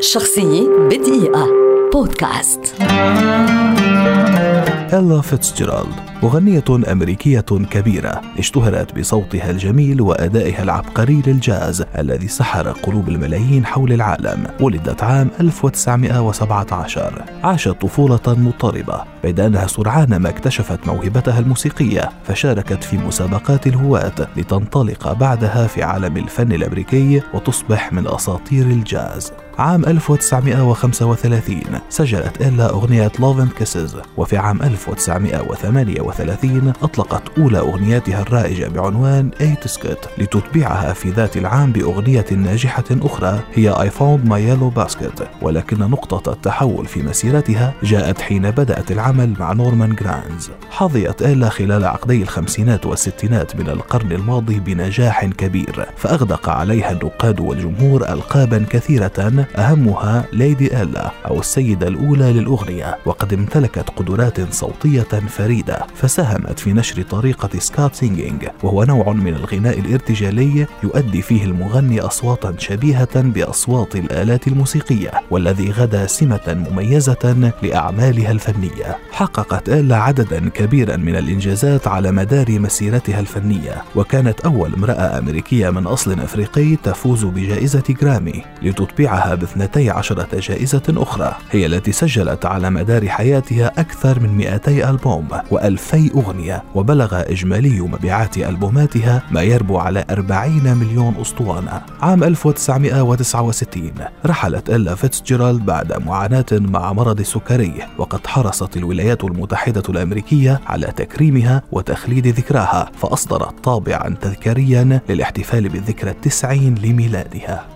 شخصية بدقيقة. بودكاست. إلا فيتسجيرالد مغنية أمريكية كبيرة اشتهرت بصوتها الجميل وأدائها العبقري للجاز الذي سحر قلوب الملايين حول العالم ولدت عام 1917 عاشت طفولة مضطربة. بيد أنها سرعان ما اكتشفت موهبتها الموسيقية فشاركت في مسابقات الهواة لتنطلق بعدها في عالم الفن الأمريكي وتصبح من أساطير الجاز. عام 1935 سجلت إلا أغنية Love and Kisses وفي عام 1938 أطلقت أولى أغنياتها الرائجة بعنوان A-Tisket لتتبعها في ذات العام بأغنية ناجحة أخرى هي I Found My Yellow Basket. ولكن نقطة التحول في مسيرتها جاءت حين بدأت العمل مع نورمان جرانز. حظيت إلا خلال عقدي الخمسينات والستينات من القرن الماضي بنجاح كبير فأغدق عليها النقاد والجمهور ألقابا كثيرة أهمها Lady إلا أو السيدة الأولى للأغنية وقد امتلكت قدرات صوتية فريدة فساهمت في نشر طريقة scat singing وهو نوع من الغناء الارتجالي يؤدي فيه المغني أصواتا شبيهة بأصوات الآلات الموسيقية والذي غدا سمة مميزة لأعمالها الفنية. حققت إيلا عددا كبيرا من الإنجازات على مدار مسيرتها الفنية وكانت أول امرأة أمريكية من أصل أفريقي تفوز بجائزة جرامي لتتبعها باثنتي عشرة جائزة أخرى. هي التي سجلت على مدار حياتها أكثر من 200 ألبوم وألفي أغنية وبلغ إجمالي مبيعات ألبوماتها ما يربو على 40 مليون أسطوانة. عام 1969 رحلت إلا فيتسجيرالد بعد معاناة مع مرض السكري وقد حرصت الولايات المتحدة الأمريكية على تكريمها وتخليد ذكراها فأصدرت طابعا تذكاريا للاحتفال بالذكرى التسعين لميلادها.